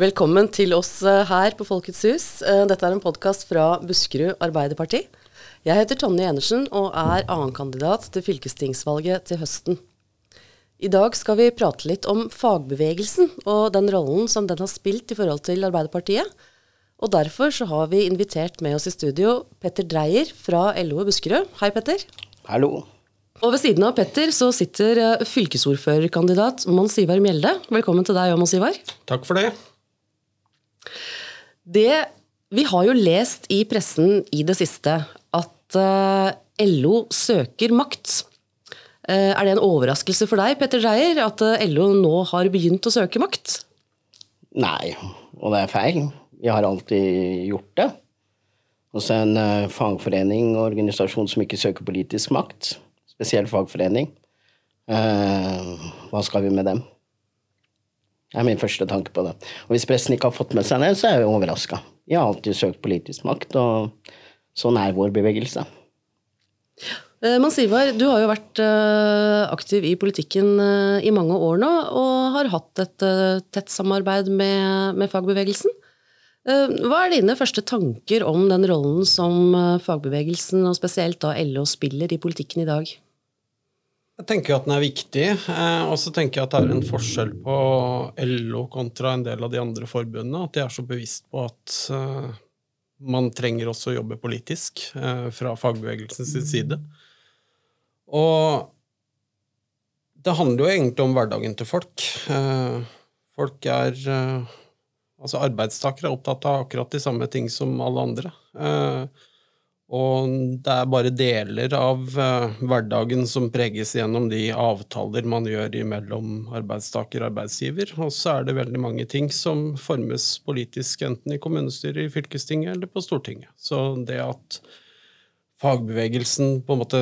Velkommen til oss eh, her på Folkets hus. Eh, dette er en podkast fra Buskerud Arbeiderparti. Jeg heter Tonje Enersen og er annenkandidat til fylkestingsvalget til høsten. I dag skal vi prate litt om fagbevegelsen og den rollen som den har spilt i forhold til Arbeiderpartiet. Og derfor så har vi invitert med oss i studio Petter Dreyer fra LO Buskerud. Hei, Petter. Hallo. Og ved siden av Petter så sitter eh, fylkesordførerkandidat Mons Ivar Mjelde. Velkommen til deg, Mons Ivar. Takk for det. Det Vi har jo lest i pressen i det siste at eh, LO søker makt. Uh, er det en overraskelse for deg, Petter Dreyer, at uh, LO nå har begynt å søke makt? Nei, og det er feil. Vi har alltid gjort det. Også en fagforening og organisasjon som ikke søker politisk makt. Spesielt fagforening. hva skal vi med dem? Det er min første tanke på det. Og hvis pressen ikke har fått med seg det, så er jeg overraska. Jeg har alltid søkt politisk makt, og sånn er vår bevegelse. Eh, Mans du har jo vært eh, aktiv i politikken eh, i mange år nå, og har hatt et tett samarbeid med, med fagbevegelsen. Hva er dine første tanker om den rollen som fagbevegelsen, og spesielt da LO, spiller i politikken i dag? Jeg tenker at den er viktig, eh, og så tenker jeg at det er en forskjell på LO kontra en del av de andre forbundene. At de er så bevisst på at uh, man trenger også å jobbe politisk uh, fra fagbevegelsens side. Og det handler jo egentlig om hverdagen til folk. Folk er Altså arbeidstakere er opptatt av akkurat de samme ting som alle andre. Uh, og det er bare deler av uh, hverdagen som preges gjennom de avtaler man gjør mellom arbeidstaker og arbeidsgiver. Og så er det veldig mange ting som formes politisk, enten i kommunestyret, i fylkestinget eller på Stortinget. Så det at fagbevegelsen på en måte,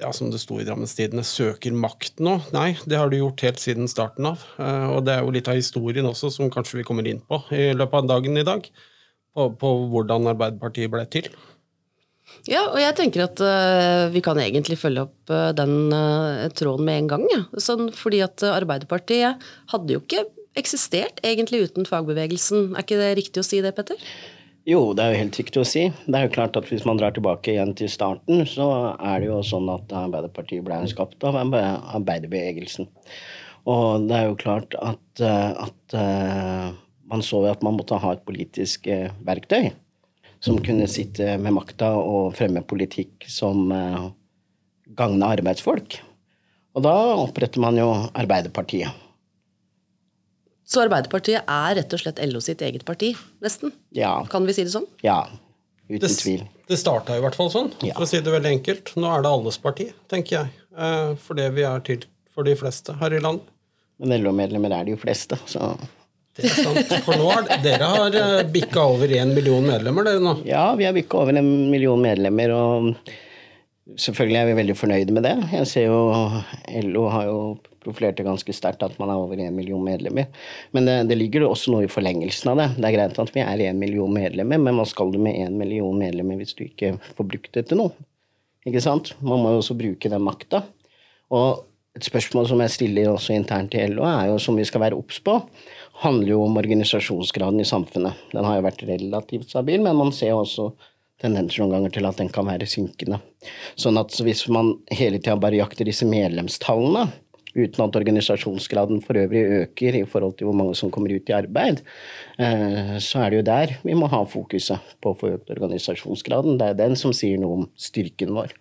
ja, som det sto i Drammens Tidende, søker makt nå, nei, det har de gjort helt siden starten av. Uh, og det er jo litt av historien også, som kanskje vi kommer inn på i løpet av dagen i dag, på, på hvordan Arbeiderpartiet ble til. Ja, og jeg tenker at uh, vi kan egentlig følge opp uh, den uh, tråden med en gang. Ja. Sånn, fordi at Arbeiderpartiet hadde jo ikke eksistert egentlig uten fagbevegelsen. Er ikke det riktig å si det, Petter? Jo, det er jo helt riktig å si. Det er jo klart at Hvis man drar tilbake igjen til starten, så er det jo sånn at Arbeiderpartiet ble skapt av arbeiderbevegelsen. Og det er jo klart at, at man så at man måtte ha et politisk verktøy som kunne sitte med makta og fremme politikk som uh, gagna arbeidsfolk. Og da oppretter man jo Arbeiderpartiet. Så Arbeiderpartiet er rett og slett LO sitt eget parti, nesten? Ja. Kan vi si det sånn? Ja, uten det, tvil. Det starta i hvert fall sånn, ja. for å si det veldig enkelt. Nå er det alles parti, tenker jeg. Eh, for det vi er til for de fleste her i landet. Men LO-medlemmer er de jo fleste, så det er sant. Har dere har eh, bikka over én million medlemmer, dere nå? Ja, vi har bikka over en million medlemmer, og selvfølgelig er vi veldig fornøyde med det. Jeg ser jo LO har jo profilert det ganske sterkt at man er over én million medlemmer. Men det, det, ligger også noe i forlengelsen av det. Det er greit at vi er én million medlemmer, men hva skal du med én million medlemmer hvis du ikke får brukt det til noe? Ikke sant? Man må jo også bruke den makta. Og et spørsmål som jeg stiller også internt i LO, er jo som vi skal være obs på handler jo om organisasjonsgraden i samfunnet. Den har jo vært relativt stabil, men man ser også tendenser noen ganger til at den kan være synkende. Sånn at hvis man hele tida bare jakter disse medlemstallene, uten at organisasjonsgraden for øvrig øker i forhold til hvor mange som kommer ut i arbeid, eh, så er det jo der vi må ha fokuset på å få økt organisasjonsgraden. Det er den som sier noe om styrken vår.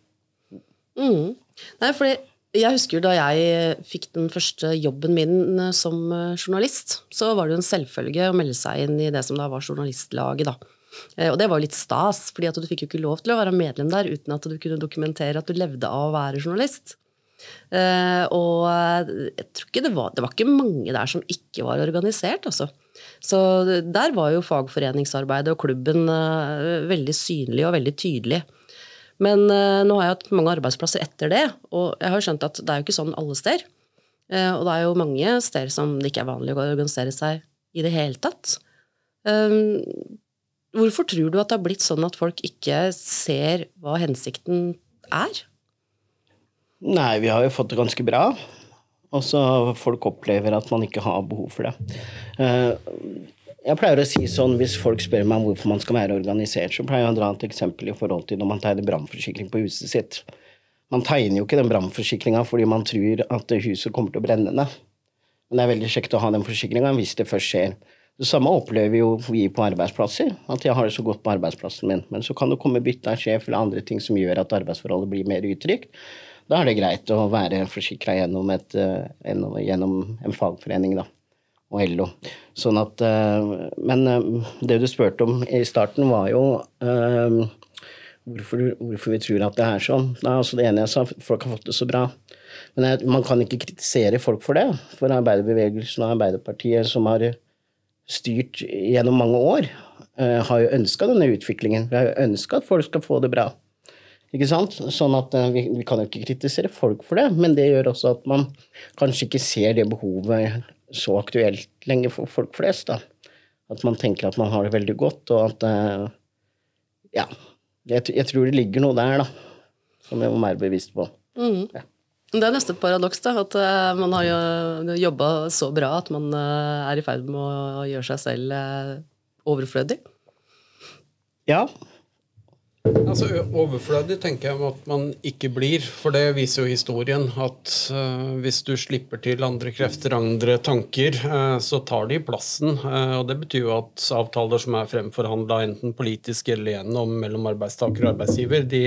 Mm. Nei, fordi jeg husker da jeg fikk den første jobben min eh, som eh, journalist, så var det jo en selvfølge å melde seg inn i det som da var journalistlaget, da. Eh, og det var jo litt stas, fordi du fikk jo ikke lov til å være medlem der uten at du kunne dokumentere at du levde av å være journalist. Og jeg tror ikke det var Det var ikke mange der som ikke var organisert, altså. Så der var jo fagforeningsarbeidet og klubben veldig synlig og veldig tydelig. Men uh, nå har jeg hatt mange arbeidsplasser etter det, og jeg har skjønt at det er jo ikke sånn alle steder. Uh, og det er jo mange steder som det ikke er vanlig å organisere seg i det hele tatt. Um, hvorfor tror du at det har blitt sånn at folk ikke ser hva hensikten er? Nei, vi har jo fått det ganske bra. Og så folk opplever at man ikke har behov for det. Jeg pleier å si sånn, Hvis folk spør meg hvorfor man skal være organisert, så pleier jeg å dra et eksempel i forhold til når man tegner brannforsikring på huset sitt. Man tegner jo ikke den brannforsikringa fordi man tror at huset kommer til å brenne ned. Men det er veldig kjekt å ha den forsikringa hvis det først skjer. Det samme opplever jo vi på arbeidsplasser, at jeg har det så godt på arbeidsplassen min. Men så kan det komme bytte av sjef eller andre ting som gjør at arbeidsforholdet blir mer utrygt. Da er det greit å være forsikra gjennom, gjennom en fagforening, da og LO. Sånn at, uh, men uh, det du spurte om i starten, var jo uh, hvorfor, hvorfor, vi tror at det er sånn. Er altså det ene jeg sa, folk har fått det så bra. Men man kan ikke kritisere folk for det. For arbeiderbevegelsen og Arbeiderpartiet, som har styrt gjennom mange år, har jo ønska denne utviklingen. Vi har jo ønska at folk skal få det bra. Ikke sant? Sånn at vi, vi, kan jo ikke kritisere folk for det, men det gjør også at man kanskje ikke ser det behovet så aktuelt lenger for folk flest. da. At man tenker at man har det veldig godt, og at eh, Ja. Jeg, jeg tror det ligger noe der, da, som jeg må være bevisst på. Mm. Ja. Det er nesten et paradoks, da, at uh, man har jo jobba så bra at man uh, er i ferd med å gjøre seg selv overflødig. Ja, Altså Overflødig tenker jeg at man ikke blir, for det viser jo historien at uh, hvis du slipper til andre krefter, andre tanker, uh, så tar de plassen. Uh, og Det betyr jo at avtaler som er fremforhandla enten politisk eller gjennom mellom arbeidstaker og arbeidsgiver, de,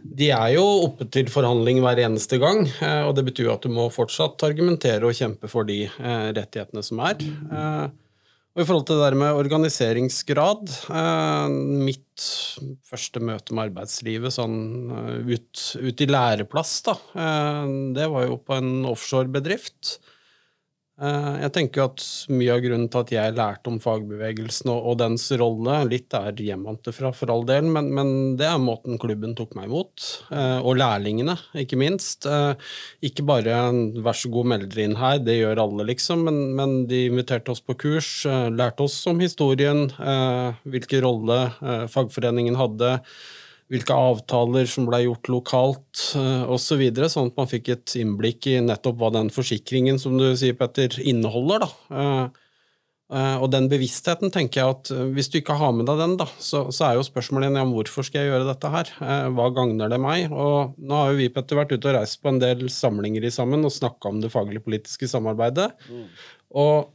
de er jo oppe til forhandling hver eneste gang. og Det betyr jo at du må fortsatt argumentere og kjempe for de rettighetene som er. Og I forhold til det der med organiseringsgrad eh, Mitt første møte med arbeidslivet sånn eh, ut, ut i læreplass, da, eh, det var jo på en offshorebedrift. Eh, jeg tenker at Mye av grunnen til at jeg lærte om fagbevegelsen og, og dens rolle, litt er hjemmantifra for all del, men, men, det er måten klubben tok meg imot. Eh, og lærlingene, ikke minst. Eh, ikke bare 'vær så god, meld dere inn her', det gjør alle, liksom, men, men, de inviterte oss på kurs, lærte oss om historien, hvilken rolle fagforeningen hadde hvilke avtaler som ble gjort lokalt uh, osv., så sånn at man fikk et innblikk i nettopp hva den forsikringen som du sier, Petter, inneholder. da. Uh, uh, og den bevisstheten tenker jeg at hvis du ikke har med deg den, da, så, så er jo spørsmålet igjen ja, hvorfor skal jeg gjøre dette her? hva gagner det meg? Og nå har jo vi Petter, vært ute og reist på en del samlinger i sammen og snakka om det faglig-politiske samarbeidet. Mm. Og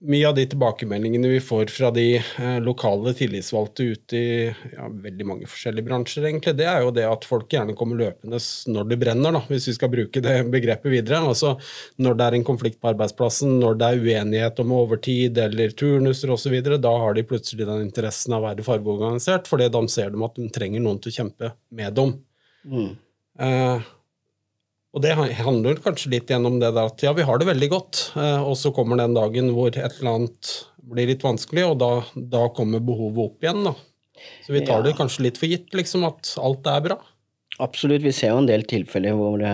mye av de tilbakemeldingene vi får fra de eh, lokale tillitsvalgte ute i ja, veldig mange forskjellige bransjer, egentlig, det er jo det at folk gjerne kommer løpende når det brenner, da, hvis vi skal bruke det begrepet videre. Altså når det er en konflikt på arbeidsplassen, når det er uenighet om overtid eller turnuser osv., da har de plutselig den interessen av å være fargeorganisert, fordi da ser de at de trenger noen til å kjempe med dem. Mm. Eh, og det handler kanskje litt gjennom det der at ja, vi har det veldig godt, eh, og så kommer den dagen hvor et eller annet blir litt vanskelig, og da, da kommer behovet opp igjen. da. Så vi tar ja. det kanskje litt for gitt, liksom, at alt er bra. Absolutt. Vi ser jo en del tilfeller hvor det,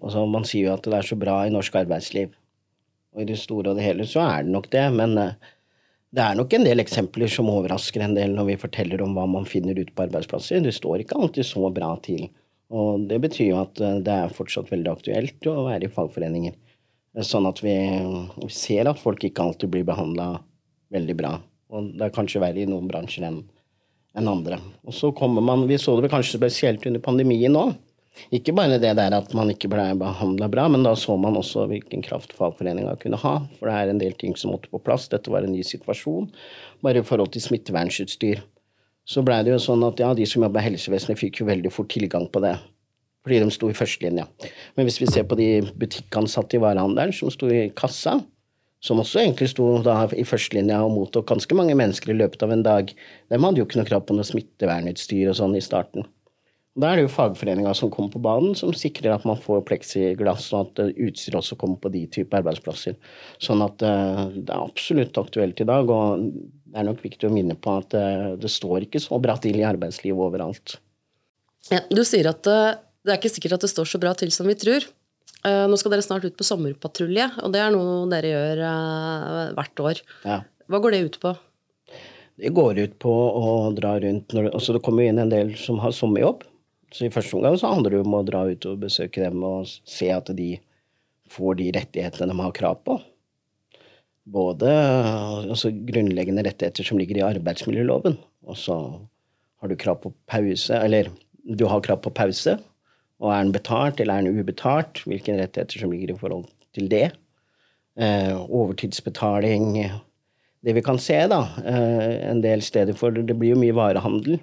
altså man sier jo at det er så bra i norsk arbeidsliv. Og i det store og det hele så er det nok det, men eh, det er nok en del eksempler som overrasker en del når vi forteller om hva man finner ute på arbeidsplasser. Det står ikke alltid så bra til. Og det betyr jo at eh, det er fortsatt veldig aktuelt å være i fagforeninger. Sånn at vi, ser at folk ikke alltid blir behandla veldig bra. Og det er kanskje verre i noen bransjer enn enn andre. Og så kommer man, Vi så det kanskje spesielt under pandemien nå. Ikke bare det der at man ikke ble behandla bra, men da så man også hvilken kraft fagforeninga kunne ha. For det er en del ting som måtte på plass. Dette var en ny situasjon, bare i forhold til smittevernsutstyr så blei det jo sånn at ja, de som jobba i helsevesenet, fikk jo veldig fort tilgang på det. Fordi de sto i førstelinja. Men hvis vi ser på de butikkansatte i varehandelen som sto i kassa, som også egentlig sto i førstelinja og mottok ganske mange mennesker i løpet av en dag, de hadde jo ikke noe krav på noe smittevernutstyr og sånn i starten. Da er det jo fagforeninga som kommer på banen, som sikrer at man får pleksiglass, og at utstyr også kommer på de type arbeidsplasser. Sånn at uh, det er absolutt aktuelt i dag. og det er nok viktig å minne på at eh, det står ikke så bra til i arbeidslivet overalt. Ja, du sier at eh, det er ikke sikkert at det står så bra til som vi tror. Eh, nå skal dere snart ut på sommerpatrulje, og det er noe dere gjør hvert år. Ja. Hva går det ut på? Det går ut på å dra rundt når, altså Det kommer inn en del som har sommerjobb. Så i første omgang så handler det om å dra ut og besøke dem og se at de får de rettighetene de har krav på. både altså, grunnleggende rettigheter som ligger i arbeidsmiljøloven, og så har du krav på pause, eller du har krav på pause, og er den betalt eller er den ubetalt? Hvilke rettigheter som ligger i forhold til det? Eh, overtidsbetaling Det vi kan se, da, eh, en del steder, for det blir jo mye varehandel.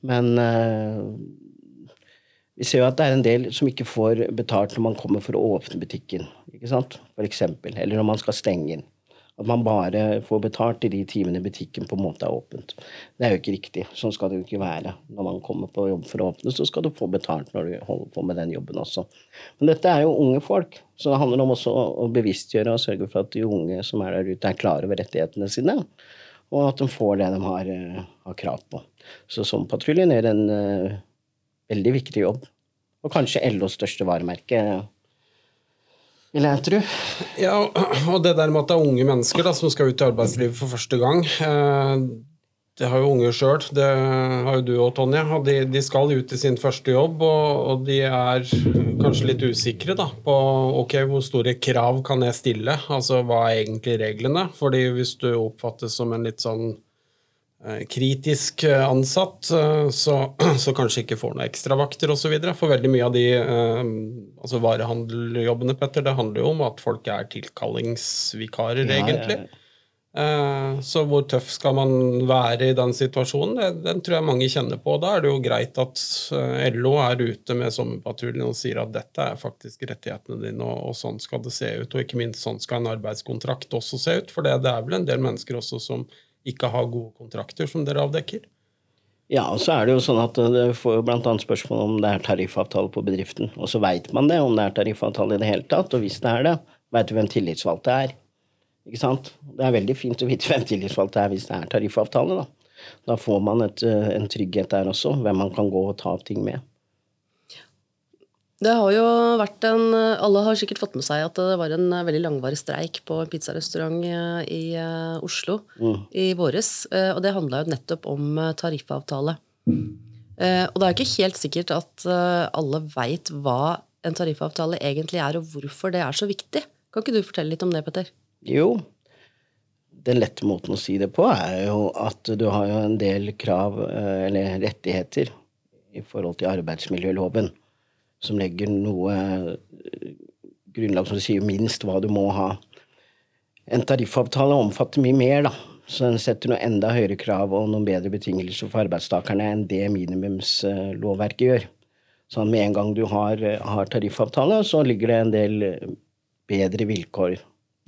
Men eh, vi ser jo at det er en del som ikke får betalt når man kommer for å åpne butikken, ikke sant? for eksempel. Eller når man skal stenge den. At man bare får betalt i de timene butikken på en måte er åpent. Det er jo ikke riktig. Sånn skal det jo ikke være. Når man kommer på jobb for å åpne, så skal du få betalt når du holder på med den jobben også. Men dette er jo unge folk, så det handler om også å bevisstgjøre og sørge for at de unge som er der ute, er klar over rettighetene sine. Og at de får det de har, eh, har krav på. Så som patruljen gjør en uh, veldig viktig jobb. Og kanskje LOs største varemerke vil jeg tro. Ja, og det der med at det er unge mennesker da, som skal ut i arbeidslivet for første gang eh, Det har jo unge sjøl, det har jo du òg, Tonje. og de, de, skal ut i sin første jobb, og, og, de er kanskje litt usikre da, på ok, hvor store krav kan jeg stille? Altså hva er egentlig reglene? Fordi hvis du oppfattes som en litt sånn kritisk eh, ansatt, eh, så, så, kanskje ikke får noen ekstravakter osv. For veldig mye av de altså varehandeljobbene Petter, det handler jo om at folk er tilkallingsvikarer, ja, egentlig. Ja, ja. Så hvor tøff skal man være i den situasjonen? Den, tror jeg mange kjenner på. Da er det jo greit at LO er ute med sommerpatruljen og sier at dette er faktisk rettighetene dine, og, og, sånn skal det se ut. Og ikke minst sånn skal en arbeidskontrakt også se ut, for det, det er vel en del mennesker også som ikke har gode kontrakter, som dere avdekker? Ja, og så er det jo sånn at det får bl.a. spørsmål om det er tariffavtale på bedriften. Og så veit man det, om det er tariffavtale i det hele tatt. Og hvis det er det, veit du hvem tillitsvalgte er. Ikke sant? Det er veldig fint å vite hvem tillitsvalgte er hvis det er tariffavtale. Da, da får man et, en trygghet der også, hvem man kan gå og ta opp ting med. Det har jo vært en Alle har sikkert fått med seg at det var en veldig langvarig streik på en pizzarestaurant eh, i eh, Oslo mm. i våres. Eh, og det handla jo nettopp om tariffavtale. Og det er ikke helt sikkert at alle veit hva en tariffavtale egentlig er, og hvorfor det er så viktig. Kan ikke du fortelle litt om det, Petter? Jo. Den lette måten å si det på er jo at du har jo en del krav, eller rettigheter, i forhold til arbeidsmiljøloven som legger noe eh, grunnlag som sier minst hva du må ha. En tariffavtale omfatter mye mer, da. Så den setter noe enda høyere krav og noen bedre betingelser for arbeidstakerne enn det minimumslovverket gjør. Så med en gang du har, har tariffavtale, så ligger det en del bedre vilkår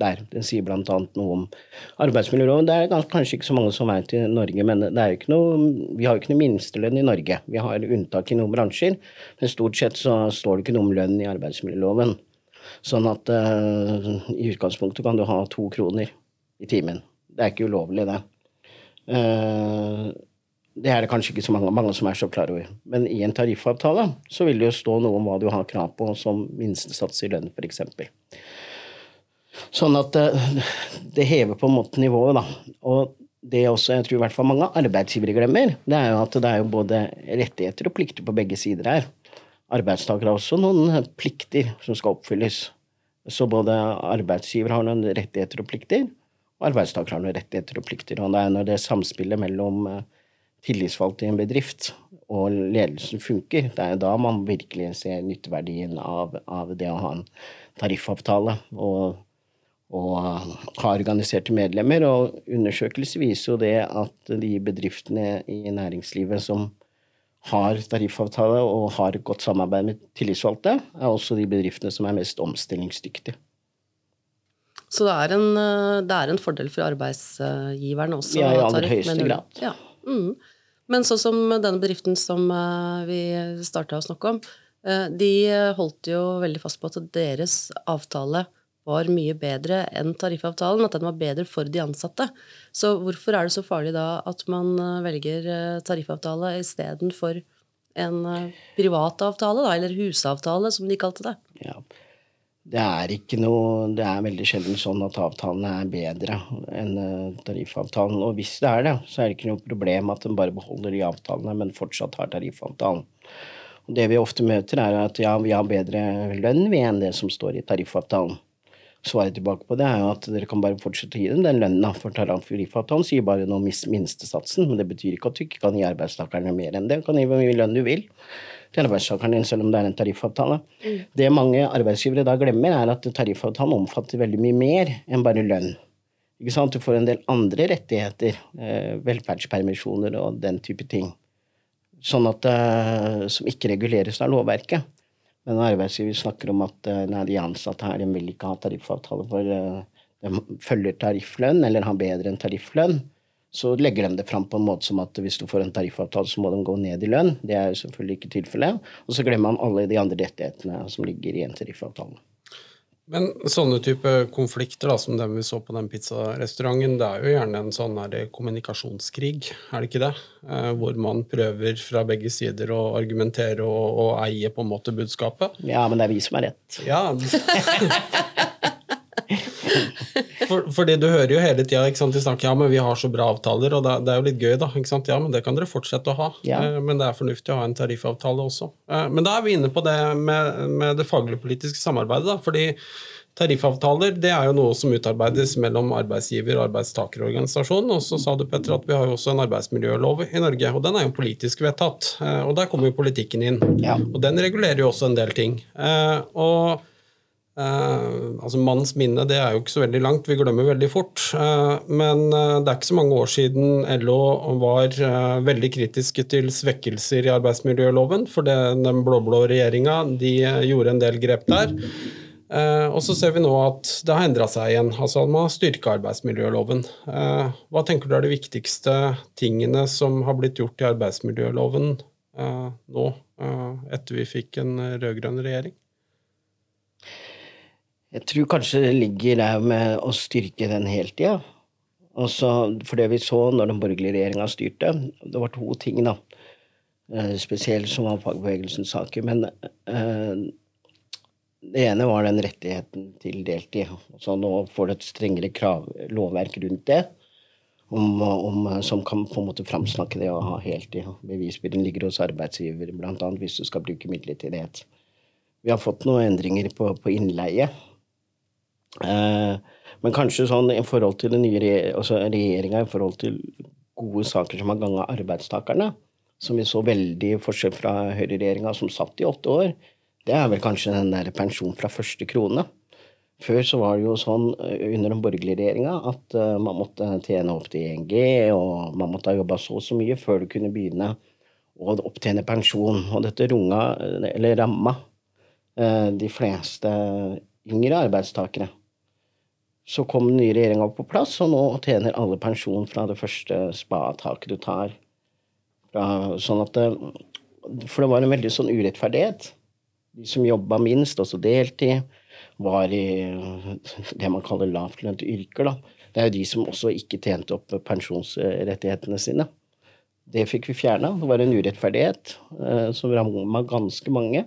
der. Den sier bl.a. noe om arbeidsmiljøloven. Det er kanskje ikke så mange som vet i Norge, men noe, vi har jo ikke noe minstelønn i Norge. Vi har unntak i noen bransjer, men stort sett så står det ikke noe om lønn i arbeidsmiljøloven. Sånn at uh, i utgangspunktet kan du ha to kroner i timen. Det er ikke ulovlig, det. Uh, det er det kanskje ikke så mange, mange, som er så klar over. Men i en tariffavtale så vil det jo stå noe om hva du har krav på som minstesats i lønn, f.eks. Sånn at det, eh, hever på en måte nivået, da. Og det også jeg tror i hvert fall mange arbeidsgivere glemmer, det er jo at det er jo både rettigheter og plikter på begge sider her. Arbeidstakere har også noen plikter som skal oppfylles. Så både arbeidsgiver har noen rettigheter og plikter, og arbeidstaker har noen rettigheter og plikter. Og det er når det samspillet mellom eh, tillitsvalgte i en bedrift og ledelsen funker, det er da man virkelig ser nytteverdien av, av det å ha en tariffavtale. og og har organiserte medlemmer. Og undersøkelser viser jo det at de bedriftene i næringslivet som har tariffavtale og har et godt samarbeid med tillitsvalgte, er også de bedriftene som er mest omstillingsdyktige. Så det er en, det er en fordel for arbeidsgiveren også? Ja, i aller høyeste grad. Ja. Mm. Men sånn som denne bedriften som eh, vi starta å snakke om, eh, de holdt jo veldig fast på at deres avtale var mye bedre enn tariffavtalen, at den var bedre for de ansatte. Så hvorfor er det så farlig da at man eh, velger eh, tariffavtale istedenfor en privatavtale, privat avtale, da, eller husavtale, som de kalte det? Ja. Det er ikke noe Det er veldig sjelden sånn at avtalene er bedre enn tariffavtalen. Og hvis det er det, så er det ikke noe problem at en bare beholder de avtalene, men fortsatt har tariffavtalen. Og det vi ofte møter, er at ja, vi har bedre lønn vi enn det som står i tariffavtalen. Svaret tilbake på det er jo at dere kan bare fortsette å gi dem den lønnen. For tariffavtalen sier bare noe minstesatsen, men det betyr ikke at du ikke kan gi arbeidstakerne mer enn det. Du kan gi hvor mye lønn du vil til arbeidstakeren din, selv om det er en tariffavtale. Mm. Det mange arbeidsgivere da glemmer, er at tariffavtalen omfatter veldig mye mer enn bare lønn. Ikke sant? Du får en del andre rettigheter, eh, velferdspermisjoner og den type ting, sånn at, eh, som ikke reguleres av lovverket. Men arbeidsgiver snakker om at eh, nei, de ansatte her de vil ikke ha tariffavtale for eh, de følger tarifflønn eller har bedre enn tarifflønn, så legger de det fram på en måte som at hvis du får en tariffavtale, så må de gå ned i lønn. Det er jo selvfølgelig ikke tilfellet. Og så glemmer man alle de andre rettighetene som ligger i en tariffavtale. Men sånne type konflikter da, som den vi så på den pizzarestauranten, det er jo gjerne en sånn kommunikasjonskrig, er det ikke det? Eh, hvor man prøver fra begge sider å argumentere og, og eie på en måte budskapet. Ja, men det er vi som har rett. Ja. For, fordi du hører jo hele tida de snakker ja, men vi har så bra avtaler, og det, er jo litt gøy, da. Ja, men det kan dere fortsette å ha. Ja. Eh, men det er fornuftig å ha en tariffavtale også. Eh, men da er vi inne på det med, med det faglig-politiske samarbeidet, da. fordi Tariffavtaler det er jo noe som utarbeides mellom arbeidsgiver- og arbeidstakerorganisasjonen. Og så sa du, Petter, at vi har jo også en arbeidsmiljølov i Norge, og den er jo politisk vedtatt. Eh, og der kommer jo politikken inn. Ja. Og den regulerer jo også en del ting. Og Uh, altså Manns minne det er jo ikke så veldig langt, vi glemmer veldig fort. Uh, men uh, det er ikke så mange år siden LO var veldig kritiske til svekkelser i arbeidsmiljøloven. For det, den blå-blå regjeringa de gjorde en del grep der. og så ser vi nå at det har endra seg igjen. Altså man har styrka arbeidsmiljøloven. hva tenker du er de viktigste tingene som har blitt gjort i arbeidsmiljøloven nå, etter vi fikk en rød-grønn regjering? Jeg tror kanskje det ligger der med å styrke den heltida. For det vi så når den borgerlige regjeringa styrte, det var to ting, da. Eh, spesielt som var fagbevegelsens saker. Men uh, det ene var den rettigheten til deltid. Så nå får du et strengere krav, lovverk rundt det. Om, om, som kan på en måte framsnakke det å ha heltid. Bevisbyrden ligger hos arbeidsgiver, bl.a. hvis du skal bruke midlertidighet. Vi har fått noen endringer på, på innleie. Eh, men kanskje sånn i forhold til den nye altså regjeringa, i forhold til gode saker som har ganga arbeidstakerne, som vi så veldig forskjell fra høyreregjeringa som satt i åtte år, det er vel kanskje den der pensjon fra første krone. Før så var det jo sånn eh, under den borgerlige regjeringa at uh, man måtte tjene opp til 1G, og man måtte ha jobba så og så mye før du kunne begynne å opptjene pensjon. Og dette runga, eller ramma, de fleste yngre arbeidstakere. Så kom den nye regjeringa på plass, og nå tjener alle pensjon fra det første spataket du tar. Sånn at det, for det var en veldig sånn urettferdighet. De som jobba minst, også deltid, var i det man kaller lavtlønte yrker. Da. Det er jo de som også ikke tjente opp pensjonsrettighetene sine. Det fikk vi fjerna. Det var en urettferdighet eh, som ramma ganske mange.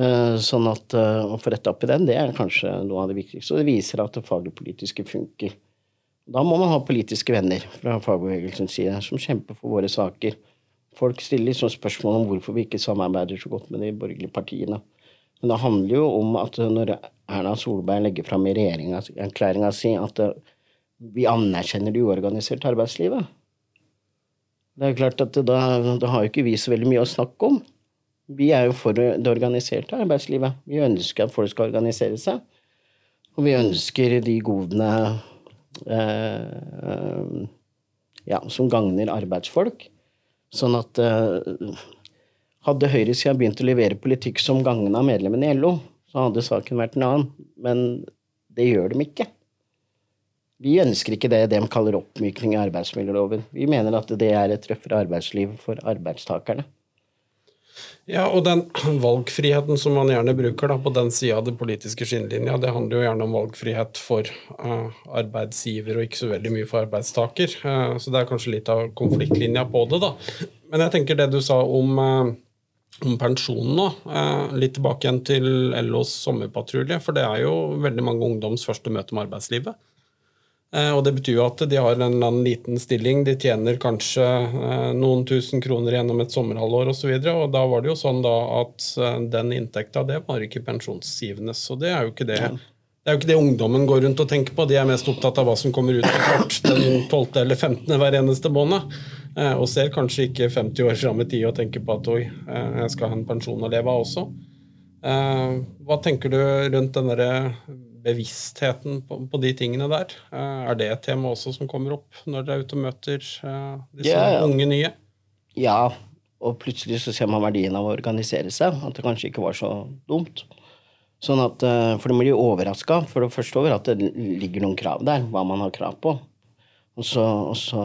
Eh, sånn at eh, å få retta opp i den, det er kanskje noe av det viktigste. Og det viser at det faglig-politiske funker. Da må man ha politiske venner fra fagbevegelsens side som kjemper for våre saker. Folk stiller liksom spørsmål om hvorfor vi ikke samarbeider så godt med de borgerlige partiene. Men det handler jo om at når Erna Solberg legger fram i regjeringserklæringa si at eh, vi anerkjenner det uorganiserte arbeidslivet Det er klart at da, da har jo ikke vi så veldig mye å snakke om. Vi er jo for det organiserte arbeidslivet. Vi ønsker at folk skal organisere seg. Og vi ønsker de godene eh, ja, som gagner arbeidsfolk. Sånn at eh, hadde høyresida begynt å levere politikk som gagna medlemmene i LO, så hadde saken vært en annen. Men det gjør de ikke. Vi ønsker ikke det de kaller oppmykning i arbeidsmiljøloven. Vi mener at det er et røffere arbeidsliv for arbeidstakerne. Ja, og den valgfriheten som man gjerne bruker da, på den sida av det politiske skinnlinja, det handler jo gjerne om valgfrihet for uh, arbeidsgiver og ikke så veldig mye for arbeidstaker. Uh, så det er kanskje litt av konfliktlinja på det, da. Men jeg tenker det du sa om, uh, om pensjonen nå, litt tilbake igjen til LOs sommerpatrulje, for det er jo veldig mange ungdoms første møte med arbeidslivet. Eh, og Det betyr jo at de har en eller annen liten stilling, de tjener kanskje eh, noen tusen kroner gjennom et sommerhalvår osv. Da var det jo sånn da at eh, den inntekta det var ikke pensjonsgivende. Så det er jo ikke det Det er jo ikke det ungdommen går rundt og tenker på. De er mest opptatt av hva som kommer ut av kart den 12. eller 15. hver eneste måned. Og ser kanskje ikke 50 år fram i tid og tenker på at oi, jeg skal ha en pensjon å leve av også. Hva tenker du rundt den der bevisstheten på, på, de tingene der? Er det et tema også som kommer opp når dere er ute og møter disse ja, unge nye? Ja, og plutselig så ser man verdien av å organisere seg. At det kanskje ikke var så dumt. Sånn at, eh, For de blir overraska for det første over at det ligger noen krav der, hva man har krav på. Og så, og så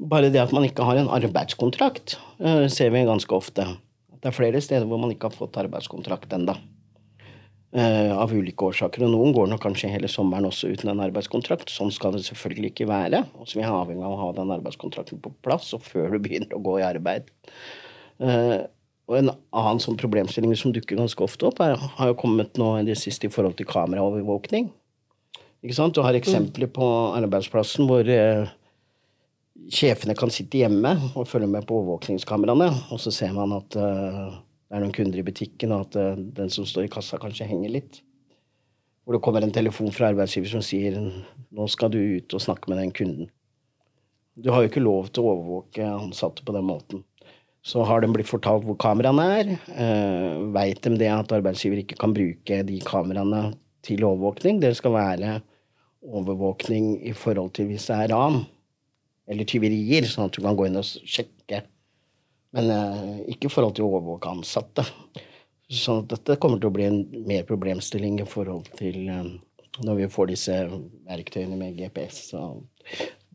Bare det at man ikke har en arbeidskontrakt, eh, ser vi ganske ofte. Det er flere steder hvor man ikke har fått arbeidskontrakt ennå. Uh, av ulike årsaker. Og noen går nok kanskje hele sommeren også uten en arbeidskontrakt. Sånn skal det selvfølgelig ikke være. Så vi er avhengig av å ha den arbeidskontrakten på plass og før du begynner å gå i arbeid. Uh, og en annen sånn problemstilling som dukker ganske ofte opp, er, har jo kommet nå i det siste i forhold til kameraovervåkning. Ikke sant? Du har eksempler på arbeidsplassen hvor eh, sjefene kan sitte hjemme og følge med på overvåkningskameraene, og så ser man at uh, det er noen kunder i butikken, og at uh, den som står i kassa, kanskje henger litt. Hvor det kommer en telefon fra arbeidsgiver som sier 'nå skal du ut og snakke med den kunden'. Du har jo ikke lov til å overvåke ansatte på den måten. Så har de blitt fortalt hvor kameraene er. Uh, Veit de det at arbeidsgiver ikke kan bruke de kameraene til overvåkning? Det skal være overvåkning i forhold til hvis det er ran eller tyverier, sånn at du kan gå inn og sjekke men eh, ikke i forhold til å overvåke ansatte. Så dette kommer til å bli en mer problemstilling i forhold til eh, når vi får disse verktøyene med GPS og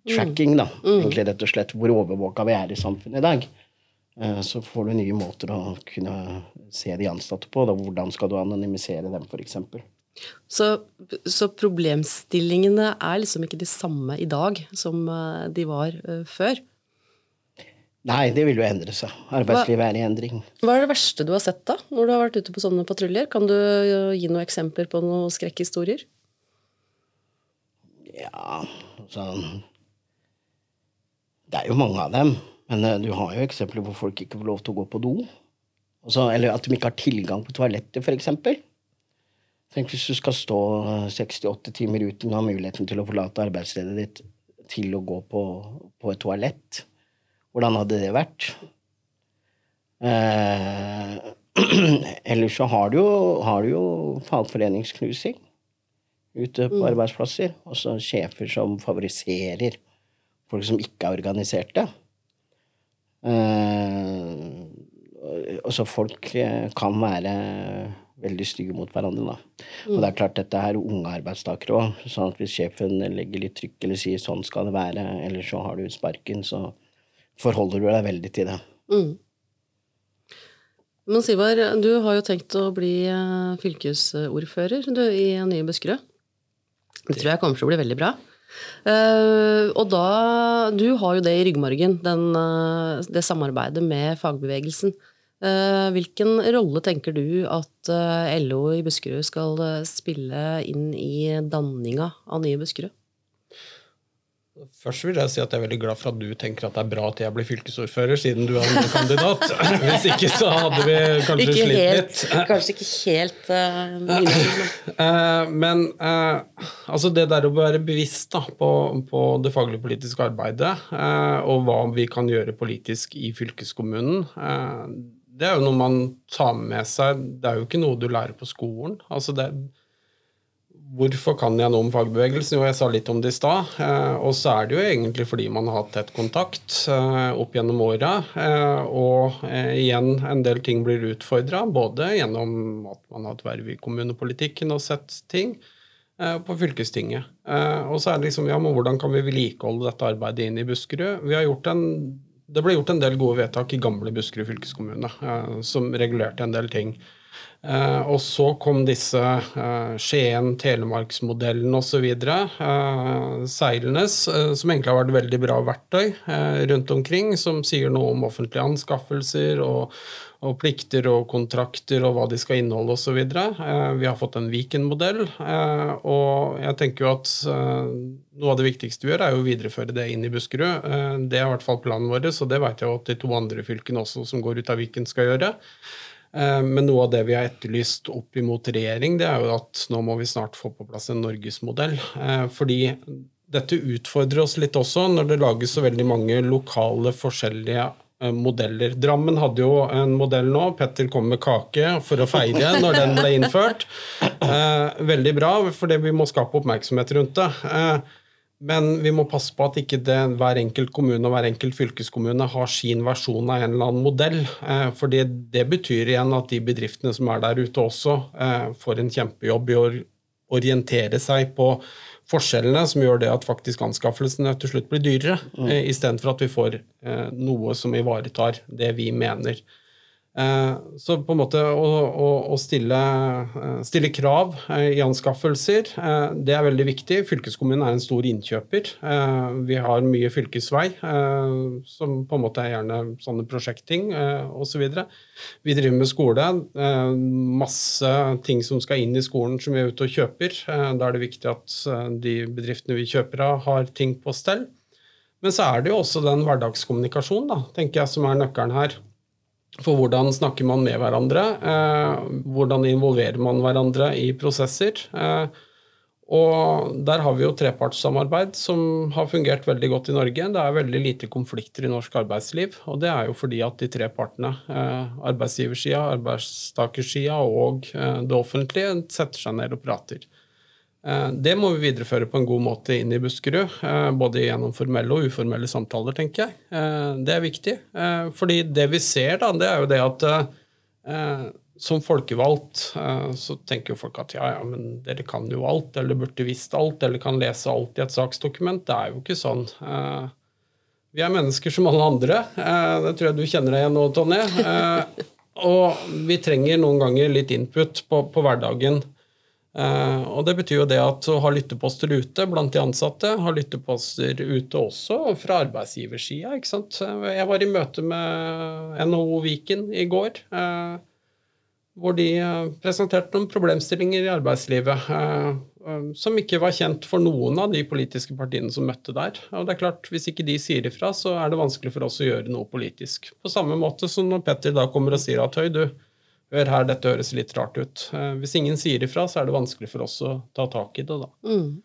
tracking, da. Mm. Egentlig rett og slett hvor overvåka vi er i samfunnet i dag. Eh, så får du nye måter å kunne se de ansatte på. Da. Hvordan skal du anonymisere dem, f.eks. Så, så problemstillingene er liksom ikke de samme i dag som de var før? Nei, det vil jo endre seg. Arbeidslivet er i endring. Hva er det verste du har sett, da, når du har vært ute på sånne patruljer? Kan du gi noen eksempler på noen skrekkhistorier? Ja, altså Det er jo mange av dem. Men uh, du har jo eksempler hvor folk ikke får lov til å gå på do. Altså, eller at de ikke har tilgang på toalettet, f.eks. Tenk hvis du skal stå 68 eh, timer uten å ha muligheten til å forlate arbeidsstedet ditt til å gå på, på et toalett. Hvordan hadde det vært? Eh, ellers så har du jo, har du jo fagforeningsknusing ute på mm. arbeidsplasser. Også sjefer som favoriserer folk som ikke er organiserte. Eh, altså folk eh, kan være veldig stygge mot hverandre, da. Og det er klart dette er unge arbeidstakere òg. sånn at hvis sjefen legger litt trykk eller sier 'sånn skal det være', eller så har du sparken, så forholder du deg veldig til det. Mm. Men Sivar, du har jo tenkt å bli eh, fylkesordfører du, i Nye Buskerud. Det tror jeg kommer til å bli veldig bra. Uh, og da Du har jo det i ryggmargen, den, uh, det samarbeidet med fagbevegelsen. Uh, hvilken rolle tenker du at LO i Buskerud skal spille inn i danninga av Nye Buskerud? Først vil jeg si at jeg er veldig glad for at du tenker at det er bra at jeg blir fylkesordfører, siden du er en kandidat. Hvis ikke så hadde vi kanskje ikke slitt helt, litt. Kanskje ikke helt uh, Men uh, altså det der å være bevisst da, på, på, det faglige politiske arbeidet, og hva vi kan gjøre politisk i fylkeskommunen, det er jo noe man tar med seg. Det er jo ikke noe du lærer på skolen. altså det er Hvorfor kan jeg noe om fagbevegelsen? Jo, jeg sa litt om det i stad. Eh, og så er det jo egentlig fordi man har hatt tett kontakt eh, opp gjennom åra. Eh, og igjen, en del ting blir utfordra, både gjennom at man har hatt verv i kommunepolitikken og sett ting, på fylkestinget. Og så er det liksom, ja, men hvordan kan vi vedlikeholde dette arbeidet inn i Buskerud? Vi har gjort en det ble gjort en del gode vedtak i gamle Buskerud fylkeskommune som regulerte en del ting. Uh, og så kom disse uh, Skien, Telemarksmodellen osv. Uh, Seilenes, uh, som egentlig har vært veldig bra verktøy rundt omkring, som sier noe om offentlige anskaffelser og, og plikter og kontrakter og hva de skal inneholde osv. Uh, vi har fått en Viken-modell, og jeg tenker jo at noe av det viktigste vi gjør, er å videreføre det inn i Buskerud. det er i hvert fall planen vår, så det vet jeg at de to andre fylkene også som går ut av Viken, skal gjøre. Eh, men noe av det vi har etterlyst opp imot regjering, det er jo at nå må vi snart få på plass en norgesmodell. Eh, fordi dette utfordrer oss litt også, når det lages så veldig mange lokale forskjellige eh, modeller. Drammen hadde jo en modell nå. Petter kom med kake for å feire når den ble innført. veldig bra, for vi må skape oppmerksomhet rundt det. Men vi må passe på at ikke det, hver enkelt kommune og hver enkelt fylkeskommune har sin versjon av en eller annen modell. Eh, fordi det betyr igjen at de bedriftene som er der ute også, eh, får en kjempejobb i å orientere seg på forskjellene, som gjør det at faktisk anskaffelsene til slutt blir dyrere, mm. eh, istedenfor at vi får noe som ivaretar det vi mener. Eh, så på en måte å, å, å stille, eh, stille, krav eh, i anskaffelser, det er veldig viktig. Fylkeskommunen er en stor innkjøper. Vi har mye fylkesvei, som på en måte er gjerne sånne prosjektting osv. Så vi driver med skole. Masse ting som skal inn i skolen som vi er ute og kjøper. Da er det viktig at de bedriftene vi kjøper av, har ting på stell. Men så er det jo også den hverdagskommunikasjonen, da, tenker jeg, som er nøkkelen her. For hvordan snakker man med hverandre? Eh, hvordan involverer man hverandre i prosesser? Eh, og der har vi jo trepartssamarbeid som har fungert veldig godt i Norge. Det er veldig lite konflikter i norsk arbeidsliv, og det er jo fordi at de tre partene, eh, arbeidsgiversida, arbeidstakersida og det offentlige, setter seg ned og prater. Eh, det må vi videreføre på en god måte inn i Buskerud, eh, både gjennom formelle og uformelle samtaler, tenker jeg. Eh, det er viktig. Fordi det vi ser, da, det er jo det at som folkevalgt så tenker jo folk at ja, ja, men dere kan jo alt, eller burde visst alt, eller kan lese alt i et saksdokument. Det er jo ikke sånn. Vi er mennesker som alle andre. Det tror jeg du kjenner deg igjen nå, Tonje. Og vi trenger noen ganger litt input på, på hverdagen og Det betyr jo det at å ha lytteposter ute blant de ansatte, ha lytteposter ute også fra arbeidsgiversida. Jeg var i møte med NHO Viken i går, uh, hvor de uh, presenterte noen problemstillinger i arbeidslivet som ikke var kjent for noen av de politiske partiene som møtte der. Og det er klart, Hvis ikke de sier ifra, så er det vanskelig for oss å gjøre noe politisk. På samme måte som når Petter da kommer og sier at høy, du, Hør her, dette høres litt rart ut. Eh, hvis ingen sier ifra, så er det vanskelig for oss å ta tak i det, da. Mm.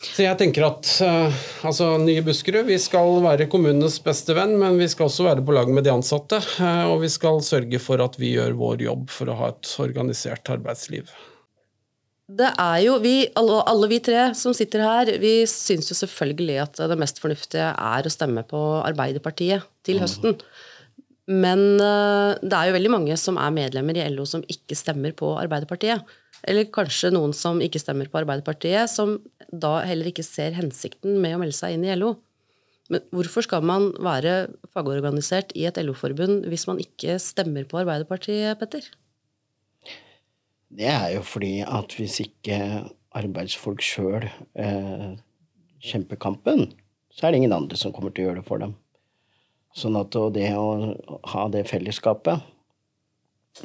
Så jeg tenker at uh, altså, Nye Buskerud vi skal være kommunenes beste venn, men vi skal også være på lag med de ansatte. Uh, og vi skal sørge for at vi gjør vår jobb for å ha et organisert arbeidsliv. Det er jo, vi, alle, alle, vi tre som sitter her, vi syns jo selvfølgelig at det mest fornuftige er å stemme på Arbeiderpartiet til mm. høsten. Mm. Men eh, det er jo veldig mange som er medlemmer i LO som ikke stemmer på Arbeiderpartiet. Eller kanskje noen som ikke stemmer på Arbeiderpartiet, som da heller ikke ser hensikten med å melde seg inn i LO. Men hvorfor skal man være fagorganisert i et LO-forbund hvis man ikke stemmer på Arbeiderpartiet, Petter? Det er jo fordi at hvis ikke arbeidsfolk sjøl eh, kjemper kampen, så er det ingen andre som kommer til å gjøre det for dem. Sånn at det å ha det fellesskapet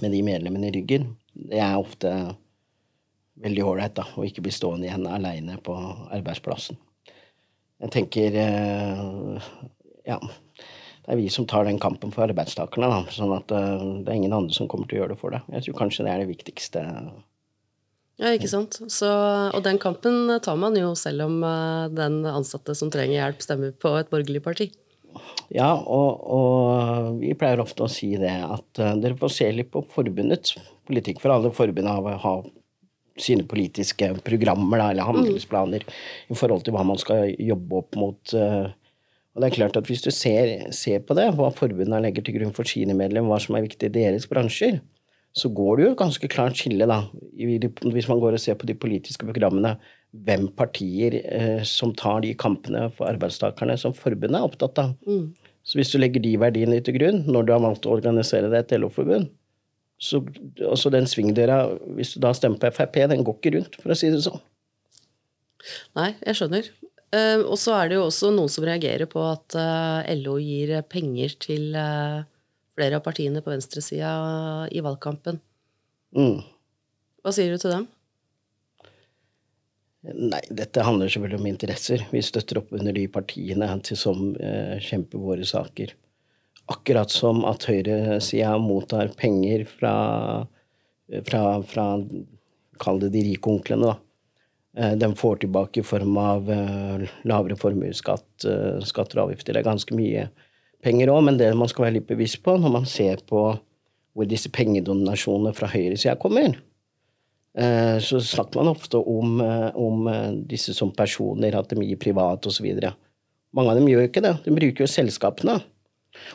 med de medlemmene i ryggen, det er ofte veldig ålreit, da. Å ikke bli stående igjen aleine på arbeidsplassen. Jeg tenker eh, Ja. Det er vi som tar den kampen for arbeidstakerne, da. Sånn at eh, det er ingen andre som kommer til å gjøre det for deg. Jeg tror kanskje det er det viktigste. Ja, ikke sant. Så, og den kampen tar man jo selv om eh, den ansatte som trenger hjelp, stemmer på et borgerlig parti. Ja, og, og, vi pleier ofte å si det at uh, dere får se litt på forbundets politikk, for alle forbund har, sine politiske programmer da, eller handelsplaner mm. i forhold til hva man skal jobbe opp mot. Uh, og det er klart at Hvis du ser, ser på det, hva forbundene legger til grunn for sine medlemmer, hva som er viktig i deres bransjer, så går det jo et ganske klart skille, da, hvis man går og ser på de politiske programmene, hvem partier eh, som tar de kampene for arbeidstakerne som forbundet er opptatt av. Mm. Så hvis du legger de verdiene til grunn når du har valgt å organisere deg et LO-forbund, så også den svingdøra, hvis du da stemmer på Frp, den går ikke rundt, for å si det sånn. Nei, jeg skjønner. Uh, og så er det jo også noen som reagerer på at uh, LO gir penger til uh, flere av partiene på venstresida i valgkampen. Mm. Hva sier du til dem? Nei, dette handler selvfølgelig om interesser. Vi støtter opp under de partiene som eh, kjemper våre saker. akkurat som at høyresida mottar penger fra, fra, fra Kall det de rike onklene, da. Eh, Den får tilbake i form av eh, lavere formuesskatt, eh, skatter og avgifter. Det er ganske mye penger òg, men det man skal være litt bevisst på når man ser på hvor disse pengedonasjonene fra høyresida kommer, så snakker man ofte om, eh, om eh, disse som personer, at de gir privat osv. Mange av dem gjør jo ikke det. De bruker jo selskapene.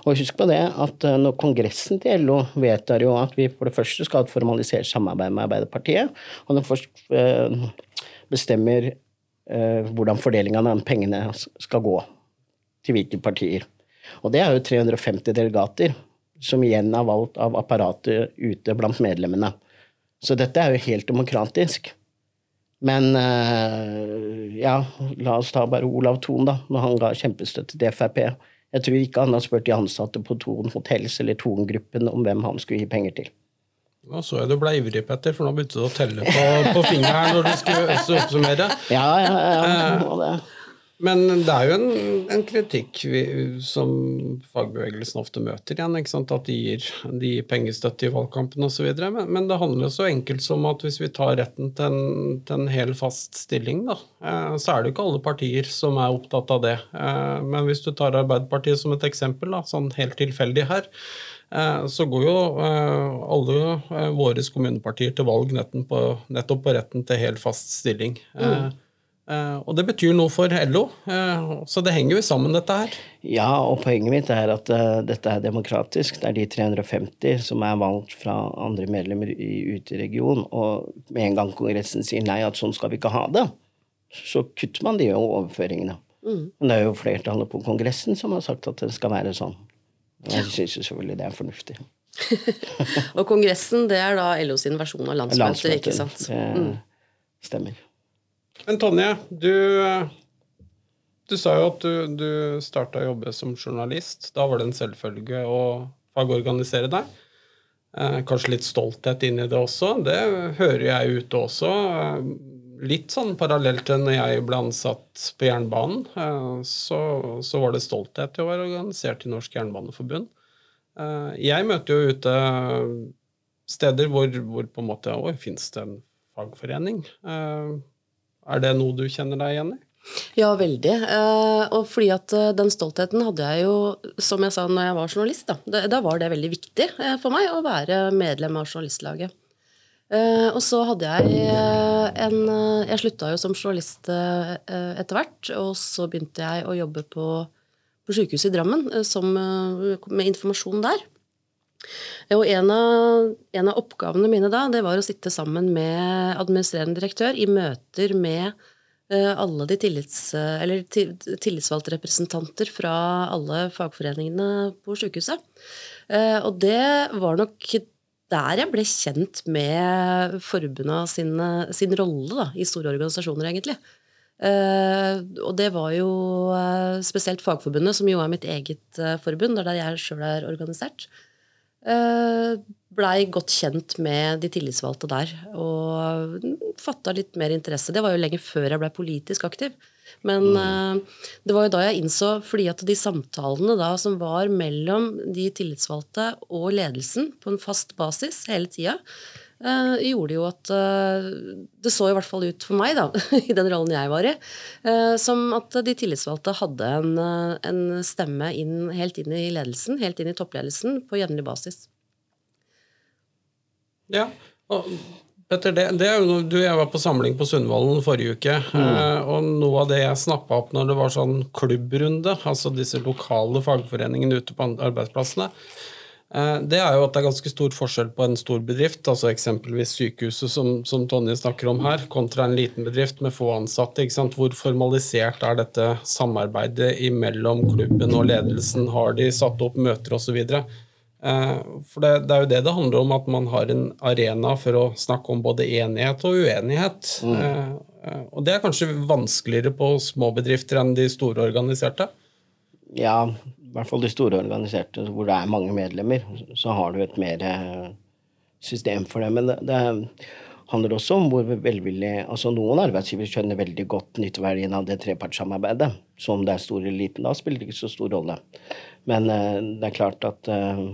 Og husk på det at eh, når Kongressen til LO vedtar jo at vi for det første skal ha et formalisert samarbeid med Arbeiderpartiet, og de først eh, bestemmer eh, hvordan fordelinga av pengene skal gå, til hvilke partier. Og det er jo 350 delegater, som igjen er valgt av apparatet ute blant medlemmene. Så dette er jo helt demokratisk. Men eh, ja, la oss ta bare Olav Thon, da, når han ga kjempestøtte til Frp. Jeg tror ikke han har spurt de ansatte på Thon Hotels eller Thon-gruppen om hvem han skulle gi penger til. Nå så jeg du ble ivrig, Petter, for nå begynte du å telle på, på fingeren når du skulle oppsummere. Ja, ja, ja. det. Men det er jo en, en kritikk vi, som fagbevegelsen ofte møter igjen. At de gir, de gir pengestøtte i valgkampen osv. Men, men det handler jo så enkelt som at hvis vi tar retten til en, til en hel fast stilling, da, eh, så er det jo ikke alle partier som er opptatt av det. Eh, men hvis du tar Arbeiderpartiet som et eksempel, da, sånn helt tilfeldig her, eh, så går jo alle våre kommunepartier til valg nettopp på, nettopp på retten til hel fast stilling. Eh, og det betyr noe for LO, eh, så det henger jo sammen, dette her. Ja, og poenget mitt er at uh, dette er demokratisk. Det er de 350 som er valgt fra andre medlemmer ute i regionen. Og med en gang Kongressen sier nei, at sånn skal vi ikke ha det, så kutter man de overføringene. Mm. Men det er jo flertallet på Kongressen som har sagt at det skal være sånn. Jeg syns selvfølgelig det er fornuftig. og Kongressen, det er da LO sin versjon av landsmøtet, ikke sant? Det mm. stemmer. Men Tonje, du, du sa jo at du, du starta å jobbe som journalist. Da var det en selvfølge å fagorganisere deg. Eh, kanskje litt stolthet inn i det også. Det hører jeg ute også. Eh, litt sånn parallelt til når jeg ble ansatt på jernbanen, eh, så, så, var det stolthet til å være organisert i Norsk Jernbaneforbund. Jeg møter jo ute steder hvor, hvor på en måte Oi, fins det en fagforening? Er det noe du kjenner deg igjen i? Ja, veldig. Eh, og fordi at eh, den stoltheten hadde jeg jo, som jeg sa når jeg var journalist, da, da var det veldig viktig eh, for meg å være medlem av journalistlaget. Og så hadde jeg en Jeg slutta jo som journalist etter hvert, og så begynte jeg å jobbe på, på sykehuset i Drammen som, med informasjon der. Og en av, en av, oppgavene mine da, det var å sitte sammen med administrerende direktør i møter med uh, alle de tillits, eller tillitsvalgte representanter fra alle fagforeningene på sykehuset. Uh, og det var nok der jeg ble kjent med forbunda sin, sin rolle da, i store organisasjoner, egentlig. Uh, og det var jo uh, spesielt Fagforbundet, som jo er mitt eget uh, forbund, der jeg sjøl er organisert. Eh, blei godt kjent med de tillitsvalgte der og fatta litt mer interesse. Det var jo lenge før jeg blei politisk aktiv. Men mm. uh, det var jo da jeg innså, fordi at de samtalene da som var mellom de tillitsvalgte og ledelsen på en fast basis hele tida, gjorde jo at uh, Det så i hvert fall ut for meg, da, i den rollen jeg var i, uh, som at de tillitsvalgte hadde en, en stemme inn, helt inn i ledelsen, helt inn i toppledelsen, på jevnlig basis. Ja, og Petter, det, det, er jo du, Jeg var på samling på Sundvolden forrige uke. Mm. og Noe av det jeg snappa opp når det var sånn klubbrunde, altså disse lokale fagforeningene ute på arbeidsplassene, Eh, det er jo at det er ganske stor forskjell på en stor bedrift, altså eksempelvis sykehuset som, som Tonje snakker om her, kontra en liten bedrift med få ansatte. Hvor formalisert er dette samarbeidet mellom klubben og ledelsen? Har de satt opp møter osv.? Eh, for det, det, er jo det det handler om, at man har en arena for å snakke om både enighet og uenighet. Mm. Eh, og det er kanskje vanskeligere på små bedrifter enn de store organiserte? Ja, i hvert fall de store organiserte, hvor det er mange medlemmer, så har du et mer eh, system for det. Men det, det handler også om hvor velvillig altså Noen arbeidsgivere skjønner veldig godt nytteverdien av det trepartssamarbeidet. Så om det er stor eller liten, da spiller det ikke så stor rolle. Men uh, det er klart at uh,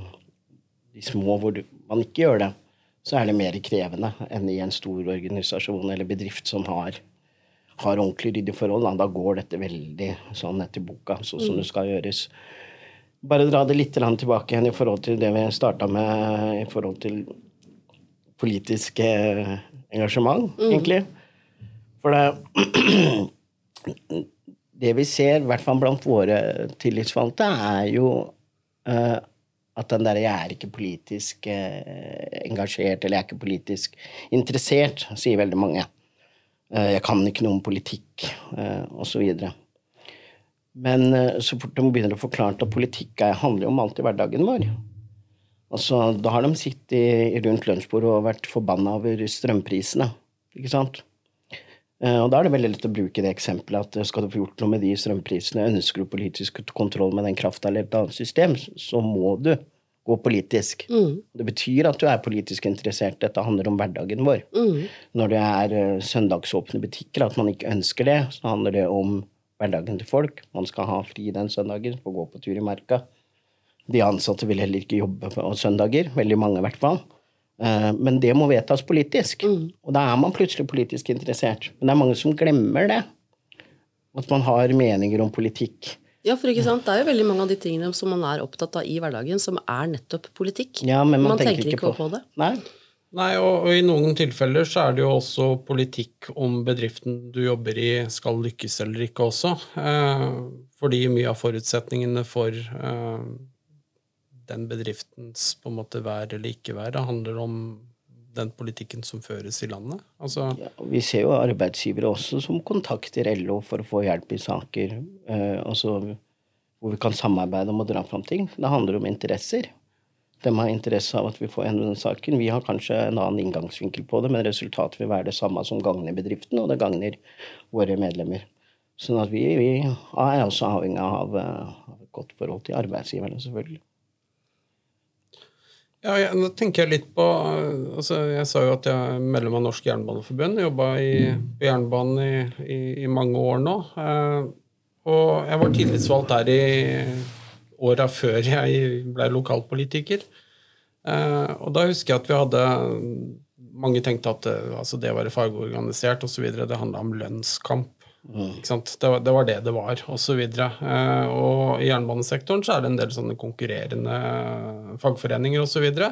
de små hvor man ikke gjør det, så er det mer krevende enn i en stor organisasjon eller bedrift som har, har ordentlig ryddige forhold. Da går dette veldig sånn etter boka, sånn som det skal gjøres. Bare dra det litt tilbake igjen i forhold til det vi starta med i forhold til politisk engasjement, mm. egentlig. For det Det vi ser, i hvert fall blant våre tillitsvalgte, er jo uh, at den derre 'jeg er ikke politisk uh, engasjert' eller 'jeg er ikke politisk interessert', sier veldig mange. Uh, 'Jeg kan ikke noe om politikk', osv. Men så fort de begynner å forklare at politikk handler om alt i hverdagen vår, Altså, da har de sittet rundt lunsjbordet og vært forbanna over strømprisene. Ikke sant? Eh, og da er det veldig lett å bruke det eksempelet at eh, skal du få gjort noe med de strømprisene, ønsker du politisk kontroll med den krafta eller et annet system, så må du gå politisk. Mm. Det betyr at du er politisk interessert. Dette handler om hverdagen vår. Mm. Når det er eh, søndagsåpne butikker, at man ikke ønsker det, så handler det om hverdagen til folk. Man skal ha fri den søndagen, få gå på tur i marka. De ansatte vil heller ikke jobbe på søndager. Veldig mange, i hvert fall. Eh, men det må vedtas politisk. Mm. Og da er man plutselig politisk interessert. Men det er mange som glemmer det. At man har meninger om politikk. Ja, for ikke sant? Det er jo veldig mange av de tingene som man er opptatt av i hverdagen, som er nettopp politikk. Ja, men man, man tenker, tenker, ikke på, på det. Nei. Nei, og, og, i noen tilfeller så er det jo også politikk om bedriften du jobber i skal lykkes eller ikke også. Eh, fordi mye av forutsetningene for eh, den bedriftens på en måte vær eller ikke vær det handler om den politikken som føres i landet? Altså ja, vi ser jo arbeidsgivere også som kontakter LO for å få hjelp i saker. Eh, altså, hvor vi kan samarbeide om å dra fram ting. Det handler om interesser. De har interesse av at vi får gjennom saken. Vi har kanskje en annen inngangsvinkel på det, men resultatet vil være det samme som gagner bedriften, og det gagner våre medlemmer. Sånn at vi, vi er også avhengig av, eh, av et godt forhold til arbeidsgiverne, selvfølgelig. Ja, ja, nå tenker jeg litt på altså Jeg sa jo at jeg er medlem av Norsk Jernbaneforbund. Jobba på jernbanen i, i, i, mange år nå. Eh, og jeg var tillitsvalgt der i åra før jeg ble lokalpolitiker. Eh, og da husker jeg at vi hadde Mange tenkte at altså det å være fagorganisert osv. det handla om lønnskamp. Mm. Det, var, det, var, det det var, osv. Og, eh, og i jernbanesektoren så er det en del sånne konkurrerende fagforeninger osv. Så, videre.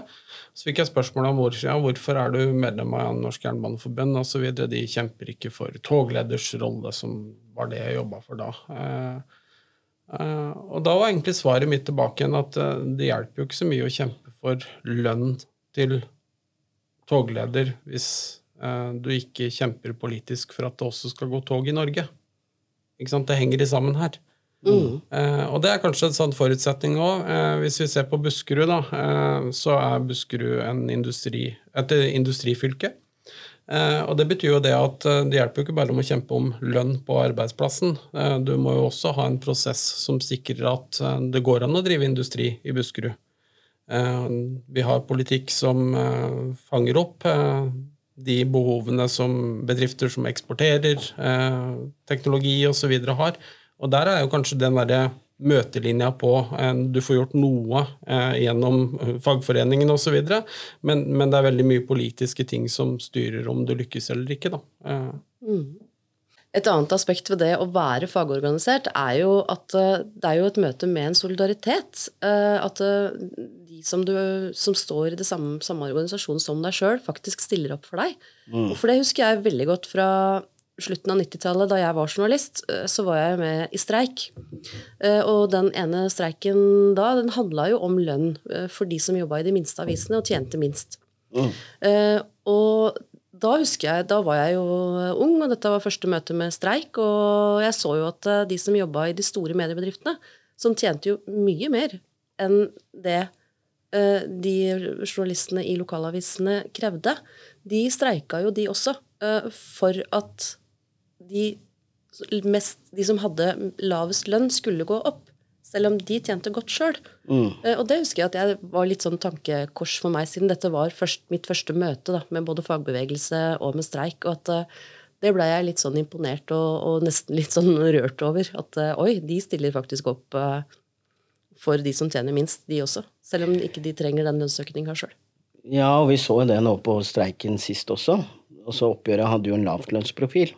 så fikk jeg spørsmål om hvor, ja, hvorfor er du medlem av Norsk Jernbaneforbund osv. De kjemper ikke for togleders rolle, som var det jeg jobba for da. Eh, eh, og da var egentlig svaret mitt tilbake igjen at eh, det hjelper jo ikke så mye å kjempe for lønn til togleder hvis Eh, du ikke kjemper politisk for at det også skal gå tog i Norge. Ikke sant? Det henger i sammen her. Mm. Eh, og det er kanskje en sånn forutsetning òg. Eh, hvis vi ser på Buskerud, da, eh, så er Buskerud en industri, et industrifylke. Og det betyr jo det at det hjelper jo ikke bare om å kjempe om lønn på arbeidsplassen. du må jo også ha en prosess som sikrer at det går an å drive industri i Buskerud. vi har politikk som fanger opp de behovene som bedrifter som eksporterer eh, teknologi osv. har. Og der er jo kanskje den derre møtelinja på eh, Du får gjort noe eh, gjennom eh, fagforeningen osv., men, men det er veldig mye politiske ting som styrer om du lykkes eller ikke. da. Mm. Et annet aspekt ved det å være fagorganisert er jo at det er jo et møte med en solidaritet. Eh, at de som, du, som står i det samme, samme organisasjon som deg sjøl, faktisk stiller opp for deg. Mm. Og for det husker jeg veldig godt fra slutten av 90-tallet, da jeg var journalist, eh, så var jeg med i streik. Og den ene streiken da, den handla jo om lønn for de som jobba i de minste avisene og tjente minst. Mm. Og da husker jeg, da var jeg jo ung, og dette var første møte med streik. Og jeg så jo at de som jobba i de store mediebedriftene, som tjente jo mye mer enn det de journalistene i lokalavisene krevde, de streika jo, de også, for at de, mest, de som hadde lavest lønn, skulle gå opp. selv om de tjente godt sjøl. Og det husker jeg at jeg var litt sånn tankekors for meg, siden dette var først, mitt første møte da, med både fagbevegelse og med streik. og at eh, det ble jeg litt sånn imponert og, og nesten litt sånn rørt over. At eh, oi, de stiller faktisk opp eh, for de som tjener minst, de også. Selv om ikke de trenger den lønnsøkninga sjøl. Ja, og vi så jo det nå på streiken sist også. Også oppgjøret hadde jo en lavtlønnsprofil.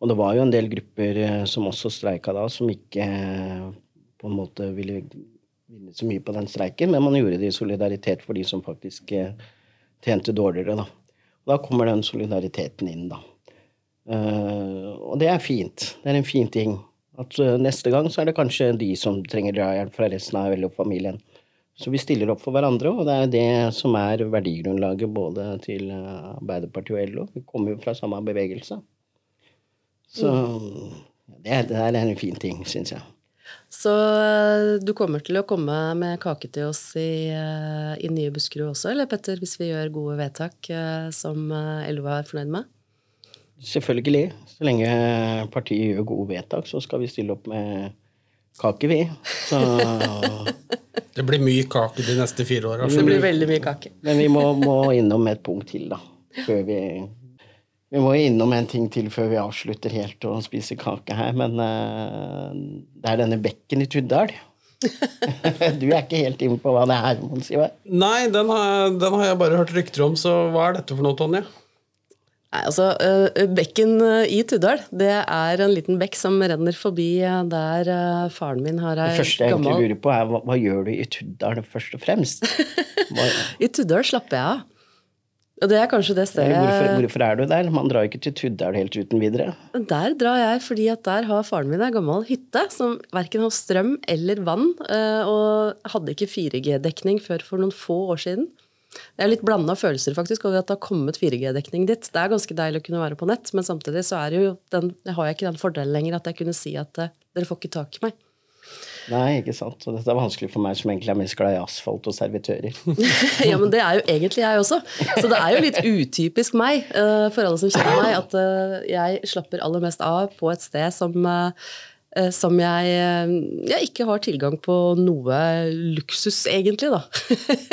Og det var jo en del grupper eh, som også streika da, som ikke eh, på en måte ville vinne så mye på den streiken, men man gjorde det i solidaritet for de som faktisk eh, tjente dårligere, da. Og da kommer den solidariteten inn, da. Og det er fint. Det er en fin ting. At neste gang så er det kanskje de som trenger drahjelp fra resten av LO-familien. Så vi stiller opp for hverandre, og det er det som er verdigrunnlaget både til Arbeiderpartiet og LO. Vi kommer jo fra samme bevegelse. Så det, er- det er en fin ting, syns jeg. Så eh, du kommer til å komme med kake til oss i, eh, i Nye Buskerud også, eller Petter, hvis vi gjør gode vedtak eh, som LO er fornøyd med? Selvfølgelig. Så lenge partiet gjør gode vedtak, så skal vi stille opp med kake, vi. Så, Det blir mye kake de neste fire åra. Det blir veldig mye kake. men vi må, må innom et punkt til, da. Før vi Vi må innom en ting til før vi avslutter helt å spise kake her, men eh, det er denne bekken i Tuddal. du er ikke helt inne på hva det er, Mons Ivar? Nei, den har, den har jeg bare hørt rykter om, så hva er dette for noe, Tonje? Nei, altså, eh, Bekken eh, i Tuddal, det er en liten bekk som renner forbi der faren min har ei Det første jeg egentlig gammel lurer på, er hva, hva gjør du i Tuddal først og fremst? Hva, I Tuddal slapper jeg av. Og det er kanskje det stedet hvorfor, hvorfor er du der? Man drar ikke til Tuddal helt uten videre. Der drar jeg fordi at der har faren min ei gammel hytte som verken har strøm eller vann, eh, og hadde ikke 4G-dekning før for noen få år siden. Det er litt blanda følelser faktisk over at det har kommet 4G-dekning dit. Det er ganske deilig å kunne være på nett, men samtidig så er jo den, har jeg ikke den fordelen lenger at jeg kunne si at eh, dere får ikke tak i meg. Nei, ikke sant. Og dette er vanskelig for meg som egentlig er mest glad i asfalt og servitører. ja, men det er jo egentlig jeg også. Så det er jo litt utypisk meg, eh, for alle som kjenner meg, at eh, jeg slapper aller mest av på et sted som, eh, som jeg, jeg ikke har tilgang på noe luksus, egentlig, da.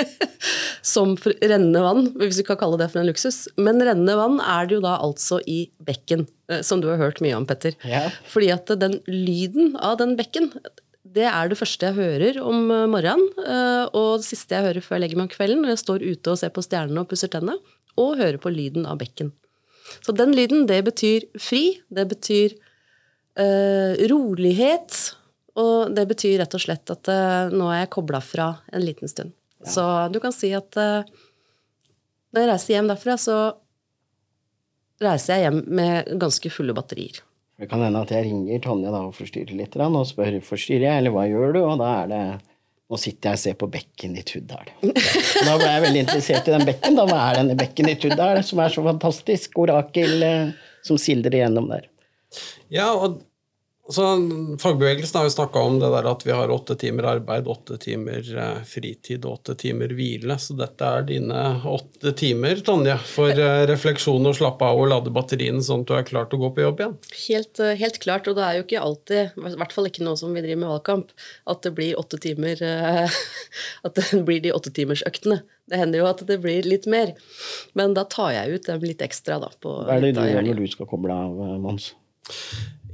som rennende vann, hvis vi kan kalle det for en luksus. Men rennende vann er det jo da altså i bekken, som du har hørt mye om, Petter. Ja. Fordi at den lyden av den bekken, det er det første jeg hører om eh, morgenen, eh, og det siste jeg hører før jeg legger meg om kvelden, når jeg står ute og ser på stjernene og pusser tennene, og hører på lyden av bekken. Så den lyden, det betyr fri, det betyr uh, rolighet, og det betyr rett og slett at uh, nå er jeg kobla fra en liten stund. Så du kan si at uh, når jeg reiser hjem derfra, så reiser jeg hjem med ganske fulle batterier. Det kan hende at jeg ringer Tonje da og forstyrrer litt, og spør forstyrrer jeg, eller hva gjør du? Og da er det Nå sitter jeg og ser på bekken i Tuddal. Da ble jeg veldig interessert i den bekken. Da hva er denne bekken i Tuddal som er så fantastisk? Orakel eh, som sildrer igjennom der. Ja, og så Fagbevegelsen har jo snakka om det der at vi har åtte timer arbeid, åtte timer eh, fritid og åtte timer hvile. Så dette er dine åtte timer, Tonje, for eh, refleksjon og slappe av og lade batteriene sånn at du er klar til å gå på jobb igjen. Helt, eh, helt klart, og det er jo ikke alltid, i hvert fall ikke nå som vi driver med valgkamp, at det blir åtte timer At det blir de åttetimersøktene. Det hender jo at det blir litt mer. Men da tar jeg ut dem litt ekstra, da. På Hva er det du gjør når du skal koble av, Mons?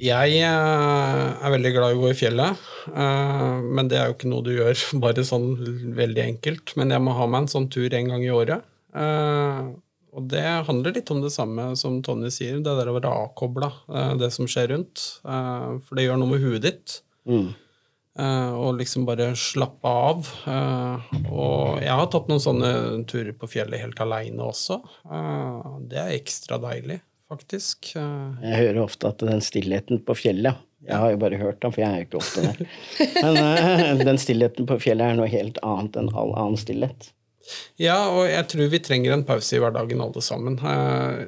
Jeg eh, er veldig glad i å gå i fjellet, eh, men det er jo ikke noe du gjør bare sånn veldig enkelt. Men jeg må ha meg en sånn tur en gang i året. Eh, Og det handler litt om det samme som Tonje sier, det der å være avkobla det som skjer rundt. For det gjør noe med huet ditt. Mm. Og liksom bare slappe av. Og jeg har tatt noen sånne turer på fjellet helt aleine også. Det er ekstra deilig, faktisk. Eh, Jeg hører ofte at den stillheten på fjellet Jeg har jo bare hørt den, for jeg er jo ikke ofte der. Men eh, den stillheten på fjellet er noe helt annet enn all annen stillhet. Ja, og jeg tror vi trenger en pause i hverdagen alle sammen. Eh,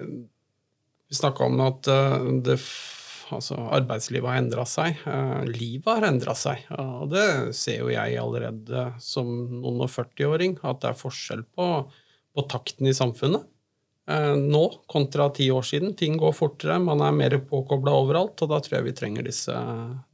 Vi snakka om at det, altså, arbeidslivet har endra seg. Livet har endra seg. Og det ser jo jeg allerede som noen og 40-åring, at det er forskjell på, på takten i samfunnet. Eh, Nå kontra ti år siden. Ting går fortere, man er mer påkobla overalt, og da tror jeg vi trenger disse,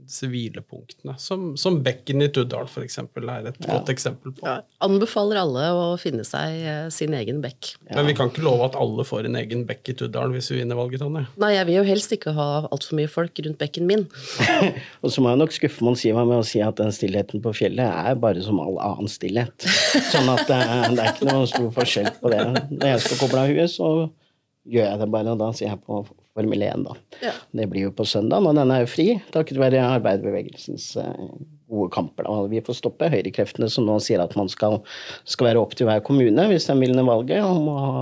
sivile punktene. Som, som bekken i Tuddal, for eksempel, er et godt eksempel på. Ja, anbefaler alle å finne seg eh, sin egen bekk. Men vi kan ikke love at alle får en egen bekk i Tuddal hvis vi vinner valget, Tonje. Nei, jeg vil jo helst ikke ha altfor mye folk rundt bekken min. Og så må jeg nok skuffe Mons Ivar med å si at den stillheten på fjellet er bare som all annen stillhet. Sånn at eh, det er ikke noe stor forskjell på det. Når jeg skal koble av huet, så gjør jeg det bare, og da sier jeg på Formel 1, da. Ja. Det blir jo på søndag, og den er jo fri takket være arbeiderbevegelsens eh, gode kamper. Da. Vi får stoppe høyrekreftene som nå sier at man skal, skal være opp til hver kommune hvis de vil ned valget, om å ha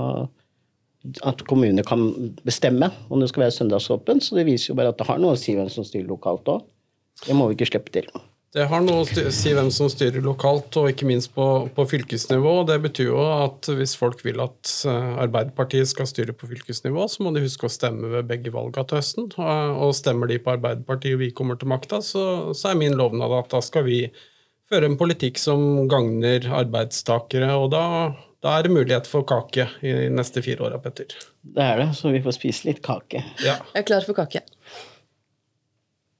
at kommunene kan bestemme om det skal være søndagsåpent. Så det viser jo bare at det har noe å si hvem som styrer lokalt òg. Det må vi ikke slippe til. Det har noe å si hvem som styrer lokalt, og ikke minst på, på fylkesnivå. Det betyr jo at hvis folk vil at eh, Arbeiderpartiet skal styre på fylkesnivå, så må de huske å stemme ved begge valga til høsten. Og, og stemmer de på Arbeiderpartiet og vi kommer til makta, så, så er min lovnad at da skal vi føre en politikk som gagner arbeidstakere, og da, da er det mulighet for kake i neste fire åra, Petter. Det er det, så vi får spise litt kake. Ja. Jeg er klar for kake.